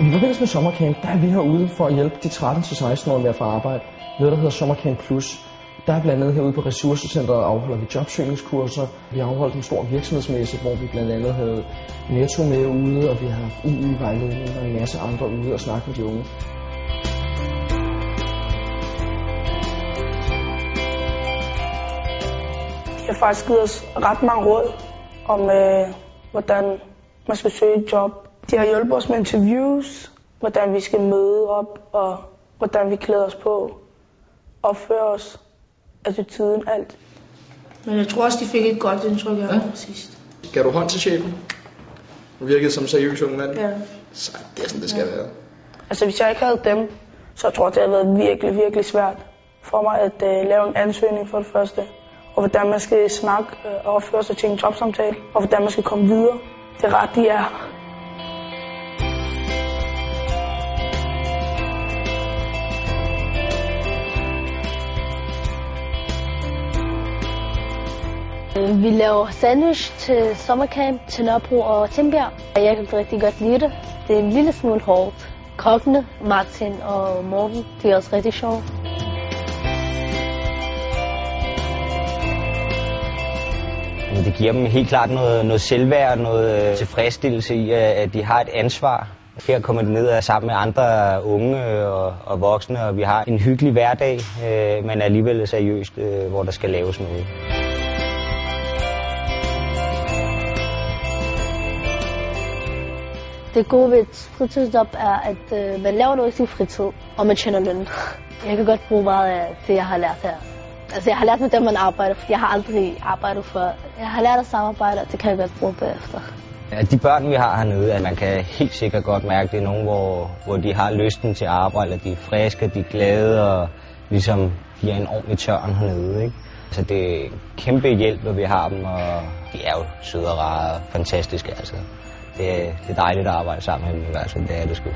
I forbindelse med sommercamp, der er vi herude for at hjælpe de 13-16-årige med at få arbejde. Noget, der hedder Sommercamp Plus. Der er blandt andet herude på Ressourcecentret afholder vi jobsøgningskurser. Vi har afholdt en stor virksomhedsmesse, hvor vi blandt andet havde Netto med ude, og vi har haft UU-vejledning og en masse andre ude og snakke med de unge. De har faktisk givet os ret mange råd om, øh, hvordan man skal søge et job. De har hjulpet os med interviews, hvordan vi skal møde op, og hvordan vi klæder os på, opføre os, attituden, alt. Men jeg tror også, de fik et godt indtryk af ja. sidst. Gav du hånd til chefen? Du virkede som en seriøs ung mand. Ja. Så det er sådan, det skal ja. være. Altså hvis jeg ikke havde dem, så tror jeg, det havde været virkelig, virkelig svært for mig at uh, lave en ansøgning for det første. Og hvordan man skal snakke uh, og opføre sig til en jobsamtale. Og hvordan man skal komme videre. Det er ret, de er. Øh, vi laver sandwich til sommercamp til Nørrebro og Timbjerg. Jeg kan rigtig godt lide det. Det er en lille smule hårdt. Kokkene, Martin og Morten, de er også rigtig sjove. Det giver dem helt klart noget, noget selvværd, noget øh, tilfredsstillelse i, at de har et ansvar. Her kommer de ned sammen med andre unge øh, og, og voksne, og vi har en hyggelig hverdag, øh, men alligevel seriøst, øh, hvor der skal laves noget. Det gode ved et fritidsjob er, at øh, man laver noget i sin fritid, og man tjener løn. Jeg kan godt bruge meget af det, jeg har lært her. Altså, jeg har lært med dem, man arbejder, for jeg har aldrig arbejdet før. Jeg har lært at samarbejde, og det kan jeg godt bruge bagefter. Ja, de børn, vi har hernede, at man kan helt sikkert godt mærke, at det er nogen, hvor, hvor de har lysten til at arbejde, og de er friske, de er glade, og ligesom giver en ordentlig tørn hernede. Ikke? Så det er en kæmpe hjælp, når vi har dem, og de er jo søde og rare og fantastiske. Altså det, det er dejligt at arbejde sammen med dem altså. Det er det sgu.